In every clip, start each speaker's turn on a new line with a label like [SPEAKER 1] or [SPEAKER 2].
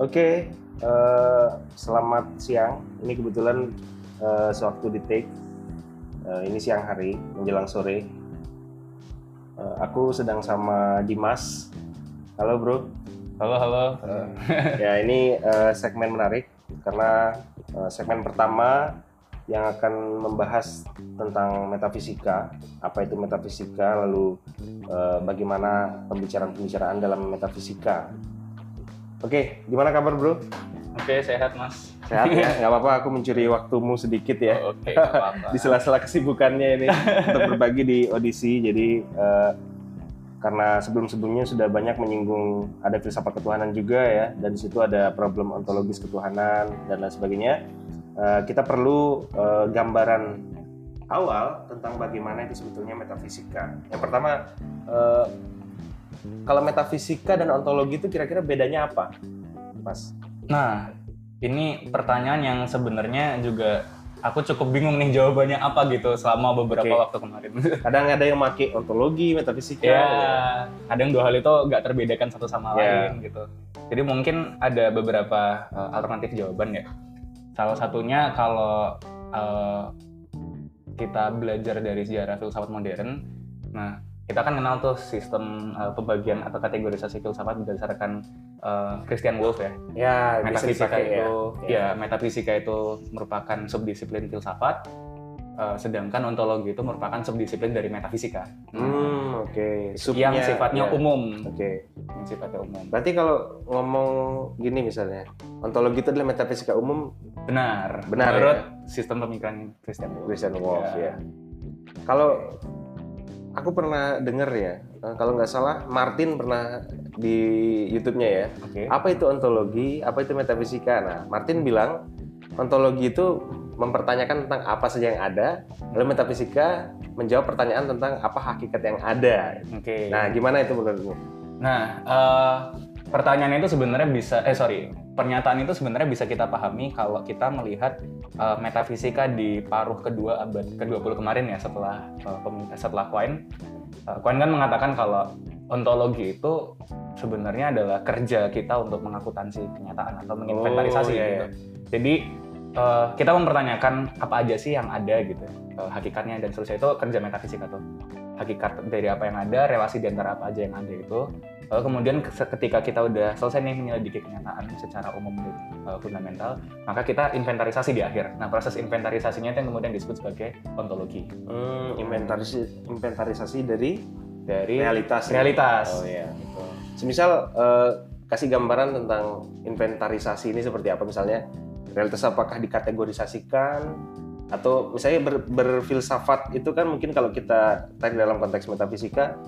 [SPEAKER 1] Oke, eh, selamat siang. Ini kebetulan eh, sewaktu di take. Eh, ini siang hari menjelang sore. Eh, aku sedang sama Dimas. Halo bro.
[SPEAKER 2] Halo, halo.
[SPEAKER 1] Ya ini eh, segmen menarik karena eh, segmen pertama yang akan membahas tentang metafisika, apa itu metafisika, lalu eh, bagaimana pembicaraan-pembicaraan dalam metafisika. Oke, gimana kabar bro?
[SPEAKER 2] Oke, sehat mas.
[SPEAKER 1] Sehat ya? Nggak apa-apa, aku mencuri waktumu sedikit ya.
[SPEAKER 2] Oh, Oke, nggak apa-apa.
[SPEAKER 1] Di sela-sela kesibukannya ini untuk berbagi di audisi. Jadi eh, karena sebelum-sebelumnya sudah banyak menyinggung ada filsafat ketuhanan juga ya, dan di situ ada problem ontologis ketuhanan dan lain sebagainya. Eh, kita perlu eh, gambaran awal tentang bagaimana itu sebetulnya metafisika. Yang pertama, eh, kalau metafisika dan ontologi itu kira-kira bedanya apa, Mas?
[SPEAKER 2] Nah, ini pertanyaan yang sebenarnya juga aku cukup bingung nih jawabannya apa gitu selama beberapa
[SPEAKER 1] Oke.
[SPEAKER 2] waktu kemarin.
[SPEAKER 1] Kadang ada yang pakai ontologi, metafisika.
[SPEAKER 2] ya, kadang dua hal itu nggak terbedakan satu sama
[SPEAKER 1] Ya.
[SPEAKER 2] lain gitu. Jadi mungkin ada beberapa uh, alternatif jawaban ya. Salah satunya kalau uh, kita belajar dari sejarah filsafat modern, nah kita kan kenal tuh sistem uh, pembagian atau kategorisasi filsafat berdasarkan uh, Christian Wolff ya.
[SPEAKER 1] Ya,
[SPEAKER 2] metafisika
[SPEAKER 1] ya.
[SPEAKER 2] itu ya. metafisika itu merupakan subdisiplin filsafat eh, sedangkan ontologi itu merupakan subdisiplin dari metafisika
[SPEAKER 1] Hmm, oke.
[SPEAKER 2] yang
[SPEAKER 1] Subnya,
[SPEAKER 2] sifatnya
[SPEAKER 1] ya.
[SPEAKER 2] umum
[SPEAKER 1] Oke.
[SPEAKER 2] yang sifatnya umum
[SPEAKER 1] Berarti kalau ngomong gini misalnya, ontologi itu adalah metafisika umum
[SPEAKER 2] benar
[SPEAKER 1] Benar,
[SPEAKER 2] menurut
[SPEAKER 1] ya?
[SPEAKER 2] sistem pemikiran Christian Wolff
[SPEAKER 1] Christian Wolff
[SPEAKER 2] Ya.
[SPEAKER 1] ya. Kalau aku pernah dengar ya, eh, kalau nggak salah Martin pernah di YouTube-nya ya.
[SPEAKER 2] oke
[SPEAKER 1] Apa itu ontologi? Apa itu metafisika? Nah, Martin bilang ontologi itu mempertanyakan tentang apa saja yang ada, lalu metafisika menjawab pertanyaan tentang apa hakikat yang ada.
[SPEAKER 2] oke
[SPEAKER 1] Nah, gimana itu menurutmu?
[SPEAKER 2] Nah, eh, pertanyaan itu sebenarnya bisa, eh sorry, pernyataan itu sebenarnya bisa kita pahami kalau kita melihat eh, metafisika di paruh kedua abad ke-20 kemarin ya setelah pem- setelah Quine. Eh, Quine kan mengatakan kalau ontologi itu sebenarnya adalah kerja kita untuk mengakutansi kenyataan atau menginventarisasi
[SPEAKER 1] Oh, iya,
[SPEAKER 2] gitu. Jadi eh, kita mempertanyakan apa aja sih yang ada gitu, eh, hakikatnya dan seterusnya itu kerja metafisika tuh hakikat dari apa yang ada, relasi di antara apa aja yang ada itu. Lalu kemudian ke- ketika kita udah selesai nih menyelidiki kenyataan secara umum dan uh, fundamental, maka kita inventarisasi di akhir. Nah, proses inventarisasinya itu yang kemudian disebut sebagai ontologi.
[SPEAKER 1] Hmm, inventarisasi, inventarisasi dari
[SPEAKER 2] Dari
[SPEAKER 1] realitas.
[SPEAKER 2] realitas.
[SPEAKER 1] Oh iya.
[SPEAKER 2] Gitu.
[SPEAKER 1] Semisal eh, kasih gambaran tentang inventarisasi ini seperti apa misalnya realitas apakah dikategorisasikan atau misalnya ber- berfilsafat itu kan mungkin kalau kita tadi dalam konteks metafisika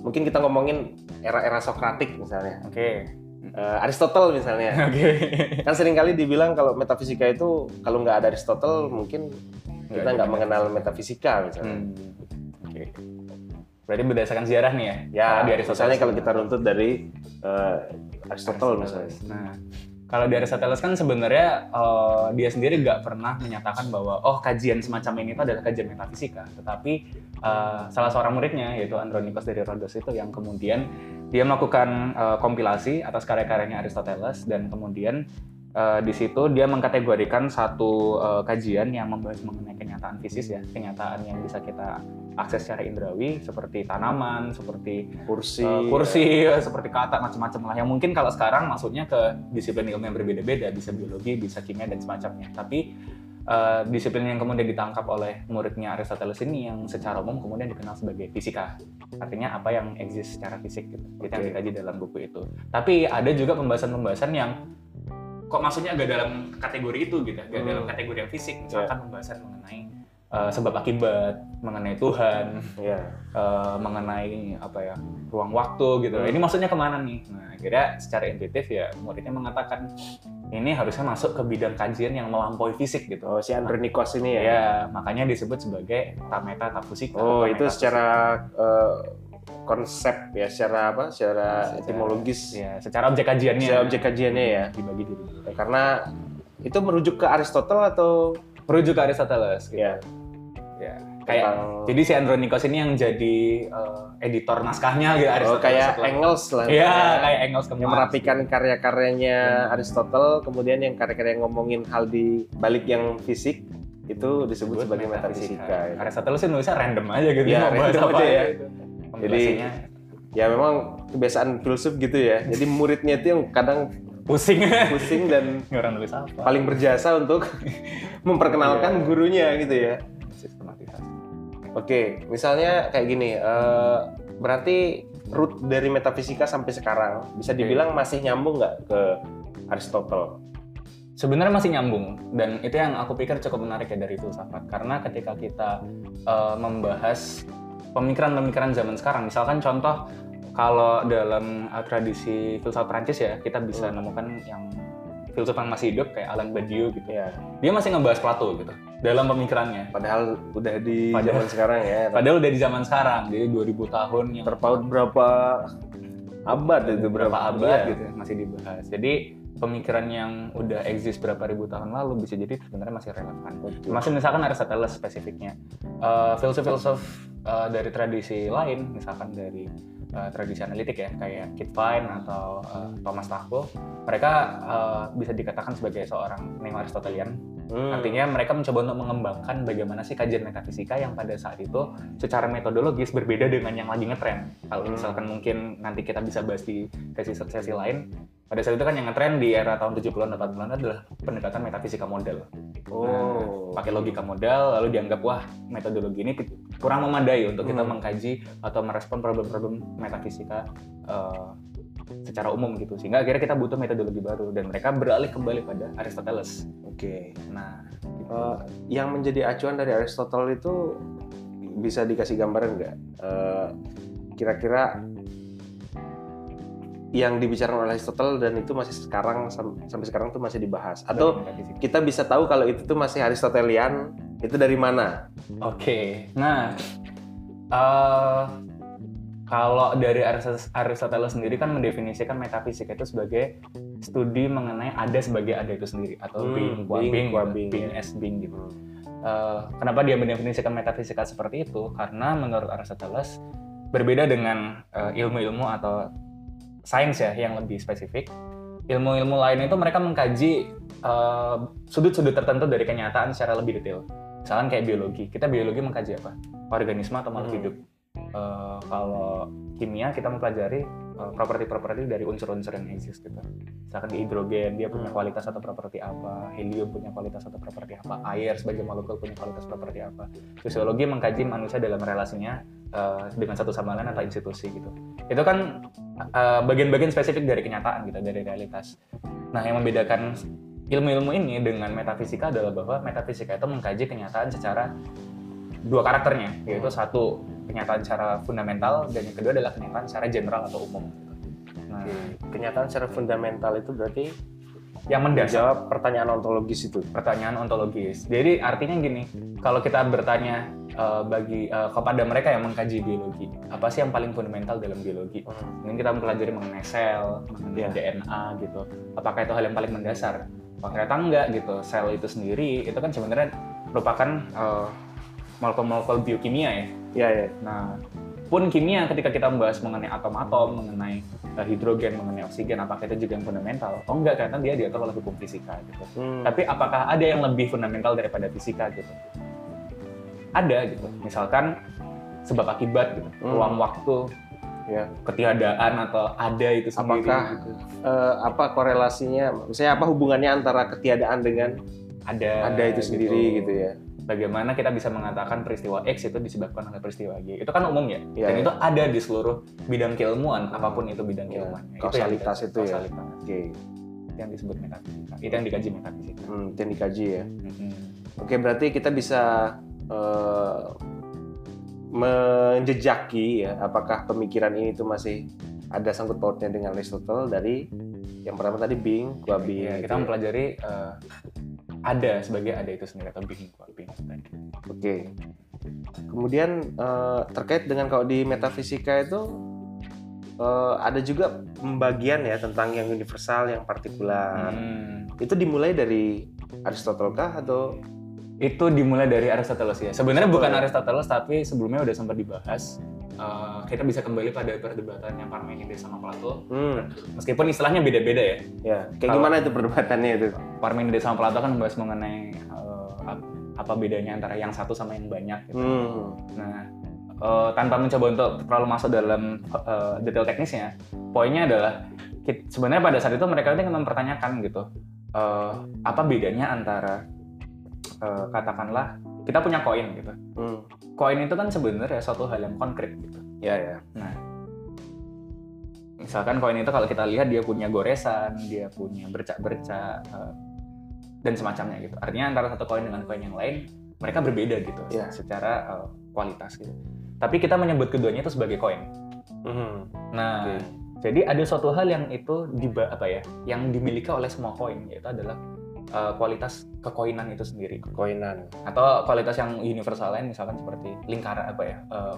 [SPEAKER 1] mungkin kita ngomongin era-era Sokratik misalnya
[SPEAKER 2] Oke.
[SPEAKER 1] Eh, Aristotle misalnya
[SPEAKER 2] Oke.
[SPEAKER 1] kan sering kali dibilang kalau metafisika itu kalau nggak ada Aristotle mungkin kita nggak mengenal metafisika misalnya
[SPEAKER 2] Hmm. Oke. Berarti berdasarkan sejarah nih ya?
[SPEAKER 1] ya
[SPEAKER 2] di
[SPEAKER 1] misalnya kalau kita runtut dari eh, Aristotle misalnya
[SPEAKER 2] Nah, kalau di Aristoteles kan sebenarnya eh, dia sendiri nggak pernah menyatakan bahwa oh kajian semacam ini itu adalah kajian metafisika, tetapi eh, salah seorang muridnya yaitu Andronikos dari Rhodos itu yang kemudian dia melakukan eh, kompilasi atas karya-karyanya Aristoteles dan kemudian eh, di situ dia mengkategorikan satu eh, kajian yang membahas mengenai kenyataan fisis ya, kenyataan yang bisa kita akses secara indrawi seperti tanaman, seperti
[SPEAKER 1] kursi
[SPEAKER 2] Eh, kursi seperti kata macam-macam lah. Yang mungkin kalau sekarang masuknya ke disiplin ilmu yang berbeda-beda bisa biologi bisa kimia dan semacamnya. Tapi eh, disiplin yang kemudian ditangkap oleh muridnya Aristoteles ini yang secara umum kemudian dikenal sebagai fisika. Artinya apa yang eksis secara fisik gitu. Itu yang dikaji dalam buku itu. Tapi ada juga pembahasan-pembahasan yang kok maksudnya agak dalam kategori itu gitu agak
[SPEAKER 1] Hmm.
[SPEAKER 2] dalam kategori yang fisik misalkan pembahasan mengenai eh, sebab akibat mengenai Tuhan
[SPEAKER 1] ya
[SPEAKER 2] eh, mengenai apa ya ruang waktu gitu.
[SPEAKER 1] Hmm.
[SPEAKER 2] Ini maksudnya ke mana nih? Nah, akhirnya secara intuitif ya muridnya mengatakan ini harusnya masuk ke bidang kajian yang melampaui fisik gitu.
[SPEAKER 1] Oh, si Andronikos ini ya.
[SPEAKER 2] Ya, makanya disebut sebagai tameta tafusika.
[SPEAKER 1] Oh,
[SPEAKER 2] Tameta
[SPEAKER 1] itu secara eh, konsep ya, secara apa? Secara,
[SPEAKER 2] Secara-
[SPEAKER 1] etimologis.
[SPEAKER 2] ya, secara objek kajiannya.
[SPEAKER 1] Secara objek kajiannya ya.
[SPEAKER 2] dibagi diri.
[SPEAKER 1] Karena itu merujuk ke Aristotle atau
[SPEAKER 2] Merujuk ke Aristoteles gitu.
[SPEAKER 1] ya.
[SPEAKER 2] Ya. kayak
[SPEAKER 1] Tentang-
[SPEAKER 2] jadi si Andronikos ini yang jadi eh, editor naskahnya gitu
[SPEAKER 1] Oh,
[SPEAKER 2] Aristoteles
[SPEAKER 1] kayak
[SPEAKER 2] setelah-
[SPEAKER 1] Engels lah.
[SPEAKER 2] Iya,
[SPEAKER 1] Ya.
[SPEAKER 2] kayak Engels kemas.
[SPEAKER 1] yang merapikan karya-karyanya
[SPEAKER 2] Hmm.
[SPEAKER 1] Aristotle, kemudian yang karya-karya yang ngomongin hal di balik yang fisik itu disebut sebagai metafisika. ya.
[SPEAKER 2] Aristoteles sih nulisnya random aja gitu.
[SPEAKER 1] Iya,
[SPEAKER 2] bahas
[SPEAKER 1] random
[SPEAKER 2] apa
[SPEAKER 1] aja ya.
[SPEAKER 2] gitu. Kompilasinya
[SPEAKER 1] Ya memang kebiasaan filsuf gitu ya. Jadi muridnya itu yang kadang
[SPEAKER 2] pusing.
[SPEAKER 1] pusing dan
[SPEAKER 2] orang nulis apa?
[SPEAKER 1] paling berjasa untuk memperkenalkan
[SPEAKER 2] Iya.
[SPEAKER 1] gurunya gitu ya.
[SPEAKER 2] Sistematisasi.
[SPEAKER 1] Oke, misalnya kayak gini, eh, berarti root dari metafisika sampai sekarang bisa dibilang masih nyambung nggak ke Aristotle?
[SPEAKER 2] Sebenarnya masih nyambung dan itu yang aku pikir cukup menarik ya dari filsafat karena ketika kita eh, membahas pemikiran-pemikiran zaman sekarang, misalkan contoh kalau dalam eh, tradisi filsafat Prancis ya kita bisa
[SPEAKER 1] Hmm.
[SPEAKER 2] nemukan yang filsuf yang masih hidup kayak Alain Badiou gitu.
[SPEAKER 1] Ya,
[SPEAKER 2] Dia masih ngebahas Plato gitu dalam pemikirannya.
[SPEAKER 1] padahal udah di
[SPEAKER 2] Padahal-
[SPEAKER 1] zaman sekarang ya.
[SPEAKER 2] Padahal udah di zaman sekarang, jadi 2000 tahun yang
[SPEAKER 1] terpaut berapa abad itu
[SPEAKER 2] berapa abad
[SPEAKER 1] Iya.
[SPEAKER 2] gitu masih dibahas. Jadi pemikiran yang udah eksis berapa ribu tahun lalu bisa jadi sebenarnya masih relevan. Masih misalkan Aristoteles spesifiknya. Eh, filsuf-filsuf eh, dari tradisi lain, misalkan dari eh, tradisi analitik ya, kayak Kit Fine atau eh, Thomas Tacko, mereka eh, bisa dikatakan sebagai seorang neo-Aristotelian.
[SPEAKER 1] Hmm.
[SPEAKER 2] Artinya mereka mencoba untuk mengembangkan bagaimana sih kajian metafisika yang pada saat itu secara metodologis berbeda dengan yang lagi ngetren. Kalau
[SPEAKER 1] Hmm.
[SPEAKER 2] misalkan mungkin nanti kita bisa bahas di sesi-sesi lain, pada saat itu kan yang ngetren di era tahun 70-an 80-an adalah pendekatan metafisika model.
[SPEAKER 1] Oh.
[SPEAKER 2] Nah, pakai logika model lalu dianggap wah metodologi ini kurang memadai untuk kita
[SPEAKER 1] Hmm.
[SPEAKER 2] mengkaji atau merespon problem-problem metafisika eh, secara umum gitu sehingga akhirnya kita butuh metodologi baru dan mereka beralih kembali pada Aristoteles.
[SPEAKER 1] Oke.
[SPEAKER 2] Nah,
[SPEAKER 1] Eh, yang menjadi acuan dari Aristotle itu bisa dikasih gambaran nggak? Eh, kira-kira yang dibicarakan oleh Aristotle dan itu masih sekarang sam- sampai sekarang tuh masih dibahas atau kita bisa tahu kalau itu tuh masih Aristotelian itu dari mana?
[SPEAKER 2] Oke, nah eh, kalau dari Aristoteles sendiri kan mendefinisikan metafisika itu sebagai studi mengenai ada sebagai ada itu sendiri atau
[SPEAKER 1] Hmm,
[SPEAKER 2] being
[SPEAKER 1] being
[SPEAKER 2] being, gitu,
[SPEAKER 1] being,
[SPEAKER 2] being
[SPEAKER 1] ya.
[SPEAKER 2] as being gitu. Eh, kenapa dia mendefinisikan metafisika seperti itu? Karena menurut Aristoteles berbeda dengan eh, ilmu-ilmu atau sains ya yang lebih spesifik. Ilmu-ilmu lain itu mereka mengkaji sudut-sudut tertentu dari kenyataan secara lebih detail. Misalkan kayak biologi, kita biologi mengkaji apa? Organisme atau makhluk
[SPEAKER 1] Hmm.
[SPEAKER 2] hidup. Eh, kalau kimia kita mempelajari eh, properti-properti dari unsur-unsur yang eksis gitu. Misalkan di hidrogen dia punya
[SPEAKER 1] Hmm.
[SPEAKER 2] kualitas atau properti apa, helium punya kualitas atau properti apa, air sebagai molekul punya kualitas properti apa. Fisiologi mengkaji manusia dalam relasinya eh, dengan satu sama lain atau institusi gitu. Itu kan bagian-bagian spesifik dari kenyataan gitu, dari realitas. Nah, yang membedakan ilmu-ilmu ini dengan metafisika adalah bahwa metafisika itu mengkaji kenyataan secara dua karakternya, yaitu satu kenyataan secara fundamental dan yang kedua adalah kenyataan secara general atau umum. Nah,
[SPEAKER 1] Kenyataan secara fundamental itu berarti
[SPEAKER 2] yang mendasar
[SPEAKER 1] menjawab pertanyaan ontologis itu.
[SPEAKER 2] pertanyaan ontologis. Jadi artinya gini, kalau kita bertanya eh, bagi eh, kepada mereka yang mengkaji biologi, apa sih yang paling fundamental dalam biologi? Mungkin kita mempelajari mengenai sel, mengenai
[SPEAKER 1] Ya.
[SPEAKER 2] DNA gitu. Apakah itu hal yang paling mendasar? Ternyata enggak gitu. Sel itu sendiri itu kan sebenarnya merupakan eh, molekul-molekul biokimia ya.
[SPEAKER 1] Ya ya.
[SPEAKER 2] Nah, pun kimia ketika kita membahas mengenai atom-atom, mengenai eh, hidrogen, mengenai oksigen, apakah itu juga yang fundamental? Oh enggak, karena dia diatur oleh hukum fisika gitu.
[SPEAKER 1] Hmm.
[SPEAKER 2] Tapi apakah ada yang lebih fundamental daripada fisika gitu? Ada gitu. Misalkan sebab akibat gitu,
[SPEAKER 1] Hmm.
[SPEAKER 2] ruang waktu,
[SPEAKER 1] Ya.
[SPEAKER 2] ketiadaan atau ada itu sendiri.
[SPEAKER 1] Apakah
[SPEAKER 2] gitu.
[SPEAKER 1] Eh, apa korelasinya? Misalnya apa hubungannya antara ketiadaan dengan
[SPEAKER 2] ada
[SPEAKER 1] ada itu sendiri gitu ya?
[SPEAKER 2] Bagaimana kita bisa mengatakan peristiwa X itu disebabkan oleh peristiwa Y? Itu kan umum ya.
[SPEAKER 1] Iya,
[SPEAKER 2] Dan
[SPEAKER 1] iya.
[SPEAKER 2] itu ada di seluruh bidang keilmuan, apa pun itu bidang
[SPEAKER 1] Iya,
[SPEAKER 2] keilmuannya.
[SPEAKER 1] kausalitas
[SPEAKER 2] yang
[SPEAKER 1] itu ya.
[SPEAKER 2] kausalitas.
[SPEAKER 1] Oke.
[SPEAKER 2] Itu yang disebut metafisika. Itu yang dikaji metafisika.
[SPEAKER 1] Hmm, itu yang dikaji ya.
[SPEAKER 2] Mm-mm.
[SPEAKER 1] Oke, berarti kita bisa eh, menjejaki ya apakah pemikiran ini tuh masih ada sangkut pautnya dengan Aristotle dari yang pertama tadi qua being.
[SPEAKER 2] Iya,
[SPEAKER 1] gitu
[SPEAKER 2] kita
[SPEAKER 1] ya.
[SPEAKER 2] mempelajari eh, ada sebagai ada itu sendiri atau being qua being tadi.
[SPEAKER 1] Oke. Kemudian eh, terkait dengan kalau di metafisika itu eh, ada juga pembagian ya tentang yang universal, yang partikular.
[SPEAKER 2] Hmm.
[SPEAKER 1] Itu dimulai dari Aristotle kah atau
[SPEAKER 2] itu dimulai dari Aristoteles ya. Sebenarnya bukan Aristoteles tapi sebelumnya udah sempat dibahas. Uh, kita bisa kembali pada perdebatan yang Parmenides sama Plato.
[SPEAKER 1] Hmm.
[SPEAKER 2] Meskipun istilahnya beda-beda ya.
[SPEAKER 1] Ya, kayak
[SPEAKER 2] Kalau-
[SPEAKER 1] gimana itu perdebatannya itu?
[SPEAKER 2] Parmenides sama Plato kan membahas mengenai uh, ap- apa bedanya antara yang satu sama yang banyak. Gitu.
[SPEAKER 1] Hmm.
[SPEAKER 2] Nah, eh, tanpa mencoba untuk terlalu masuk dalam eh, detail teknisnya, poinnya adalah sebenarnya pada saat itu mereka itu mempertanyakan gitu, eh, apa bedanya antara eh, katakanlah kita punya koin gitu.
[SPEAKER 1] Hmm.
[SPEAKER 2] Koin itu kan sebenarnya suatu hal yang konkret gitu.
[SPEAKER 1] Ya, ya.
[SPEAKER 2] Nah, misalkan koin itu kalau kita lihat dia punya goresan, dia punya bercak-bercak eh, dan semacamnya gitu. Artinya antara satu koin dengan koin yang lain mereka berbeda gitu
[SPEAKER 1] Iya.
[SPEAKER 2] secara eh, kualitas gitu. Tapi kita menyebut keduanya itu sebagai koin.
[SPEAKER 1] Hmm.
[SPEAKER 2] Nah,
[SPEAKER 1] Oke.
[SPEAKER 2] jadi ada suatu hal yang itu di apa ya, yang dimiliki oleh semua koin yaitu adalah eh, kualitas kekoinan itu sendiri
[SPEAKER 1] Koinan.
[SPEAKER 2] atau kualitas yang universal lain misalkan seperti lingkar apa ya, eh,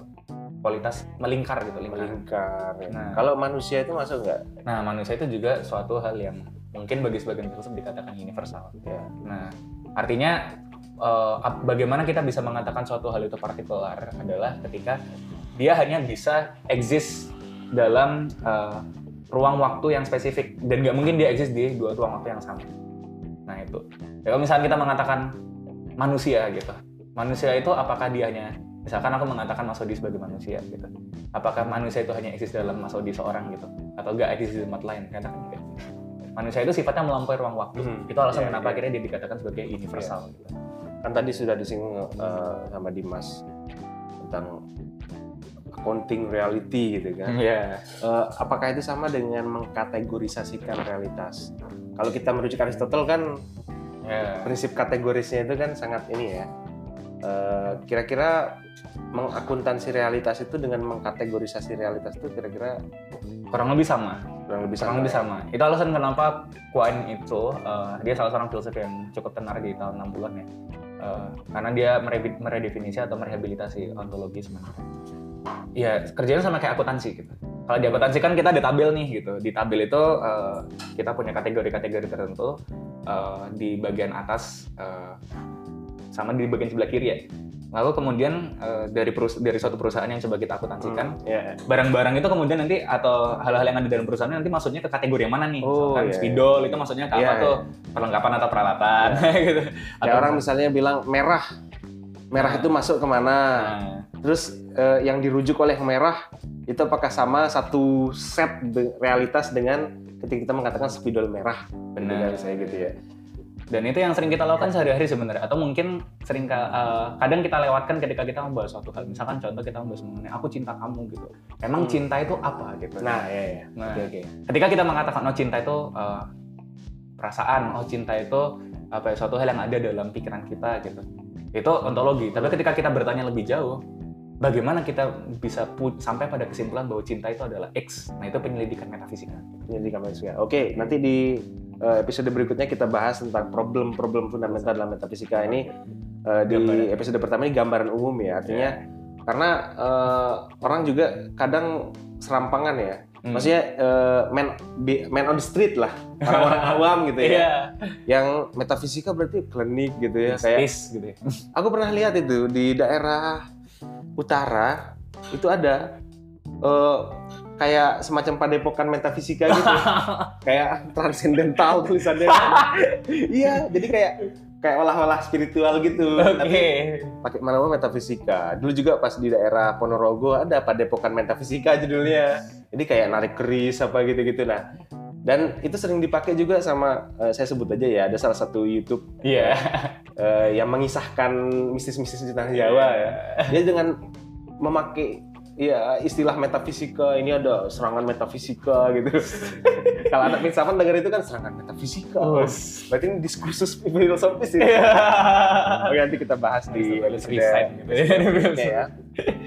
[SPEAKER 2] kualitas melingkar gitu lingkar.
[SPEAKER 1] Melingkar. ya.
[SPEAKER 2] Nah.
[SPEAKER 1] Kalau manusia itu masuk nggak?
[SPEAKER 2] Nah, manusia itu juga suatu hal yang mungkin bagi sebagian filsuf dikatakan universal.
[SPEAKER 1] Ya.
[SPEAKER 2] Nah, artinya ap- bagaimana kita bisa mengatakan suatu hal itu partikular adalah ketika dia hanya bisa exist dalam eh, ruang waktu yang spesifik dan nggak mungkin dia exist di dua ruang waktu yang sama. Nah itu. Ya, Kalau misalnya kita mengatakan manusia gitu, manusia itu apakah dia hanya misalkan aku mengatakan Mas Odi sebagai manusia gitu, apakah manusia itu hanya eksis dalam Mas Odi seorang gitu, atau nggak eksis di tempat lain? Katakan enggak. Manusia itu sifatnya melampaui ruang waktu.
[SPEAKER 1] Hmm.
[SPEAKER 2] Itu alasan
[SPEAKER 1] Iya,
[SPEAKER 2] kenapa
[SPEAKER 1] iya.
[SPEAKER 2] akhirnya dia dikatakan sebagai universal. gitu.
[SPEAKER 1] Kan tadi sudah disinggung eh, sama Dimas tentang accounting reality gitu kan.
[SPEAKER 2] Iya.
[SPEAKER 1] Eh, apakah itu sama dengan mengkategorisasikan realitas? Kalau kita merujuk Aristotle kan
[SPEAKER 2] Ya.
[SPEAKER 1] prinsip kategorisnya itu kan sangat ini ya. Eh, kira-kira mengakuntansi realitas itu dengan mengkategorisasi realitas itu kira-kira
[SPEAKER 2] Kurang lebih sama.
[SPEAKER 1] kurang lebih
[SPEAKER 2] Kurang
[SPEAKER 1] sama.
[SPEAKER 2] lebih
[SPEAKER 1] ya?
[SPEAKER 2] sama. Itu alasan kenapa Quine itu eh, dia salah seorang filsuf yang cukup tenar di tahun 60-an ya. Eh, karena dia meredefinisi atau merehabilitasi ontologi sebenarnya. Iya, kerjanya sama kayak akuntansi gitu. Kalau di akuntansi kan kita ada tabel nih gitu. Di tabel itu eh, kita punya kategori-kategori tertentu eh, di bagian atas eh, sama di bagian sebelah kiri ya. Lalu kemudian eh, dari perus- dari suatu perusahaan yang coba kita akuntansikan,
[SPEAKER 1] Hmm, ya.
[SPEAKER 2] barang-barang itu kemudian nanti atau hal-hal yang ada di dalam perusahaan nanti masuknya ke kategori yang mana nih?
[SPEAKER 1] Oh,
[SPEAKER 2] Misalkan
[SPEAKER 1] iya,
[SPEAKER 2] spidol itu maksudnya ke apa
[SPEAKER 1] Iya,
[SPEAKER 2] tuh? Perlengkapan atau peralatan gitu.
[SPEAKER 1] Kayak orang misalnya bilang merah, merah
[SPEAKER 2] Nah.
[SPEAKER 1] itu masuk ke mana?
[SPEAKER 2] Nah,
[SPEAKER 1] Terus eh, yang dirujuk oleh merah itu apakah sama satu set de- realitas dengan ketika kita mengatakan spidol merah?
[SPEAKER 2] Benar.
[SPEAKER 1] Saya gitu ya.
[SPEAKER 2] dan itu yang sering kita lakukan sehari-hari sebenarnya atau mungkin sering eh, kadang kita lewatkan ketika kita membahas suatu hal. Misalkan contoh kita membahas mengenai aku cinta kamu gitu. Emang
[SPEAKER 1] Hmm.
[SPEAKER 2] cinta itu apa gitu.
[SPEAKER 1] Nah, ya ya.
[SPEAKER 2] Nah,
[SPEAKER 1] Oke oke.
[SPEAKER 2] ketika kita mengatakan oh cinta itu eh, perasaan, oh cinta itu apa ya, suatu hal yang ada dalam pikiran kita gitu. Itu ontologi. Tapi ketika kita bertanya lebih jauh, bagaimana kita bisa pu- sampai pada kesimpulan bahwa cinta itu adalah X? Nah, itu penyelidikan metafisika.
[SPEAKER 1] Kamar ya. Oke, nanti di eh, episode berikutnya kita bahas tentang problem-problem fundamental dalam metafisika ini eh, di episode pertama ini gambaran umum ya. Artinya karena eh, orang juga kadang serampangan ya.
[SPEAKER 2] Hmm.
[SPEAKER 1] Maksudnya eh, man be- man on the street lah, orang-orang awam gitu ya.
[SPEAKER 2] Iya.
[SPEAKER 1] Yang metafisika berarti klinik gitu ya. Kayak
[SPEAKER 2] Space gitu ya.
[SPEAKER 1] aku pernah lihat itu di daerah utara itu ada eh, kayak semacam padepokan metafisika gitu. kayak transcendental tulisannya. iya, jadi kayak kayak olah-olah spiritual gitu.
[SPEAKER 2] Oke.
[SPEAKER 1] Tapi pakai mana metafisika. Dulu juga pas di daerah Ponorogo ada padepokan metafisika judulnya. Jadi kayak narik keris apa gitu-gitu nah. Dan itu sering dipakai juga sama eh, saya sebut aja ya ada salah satu YouTube
[SPEAKER 2] Iya.
[SPEAKER 1] eh, yang mengisahkan mistis-mistis di tanah Jawa ya. Dia dengan memakai ya istilah metafisika ini ada serangan metafisika gitu. Kalau anak filsafat dengar itu kan serangan metafisika.
[SPEAKER 2] Bos.
[SPEAKER 1] Berarti ini diskursus filosofis ini. Oke, nanti kita bahas di episode
[SPEAKER 2] gitu ya.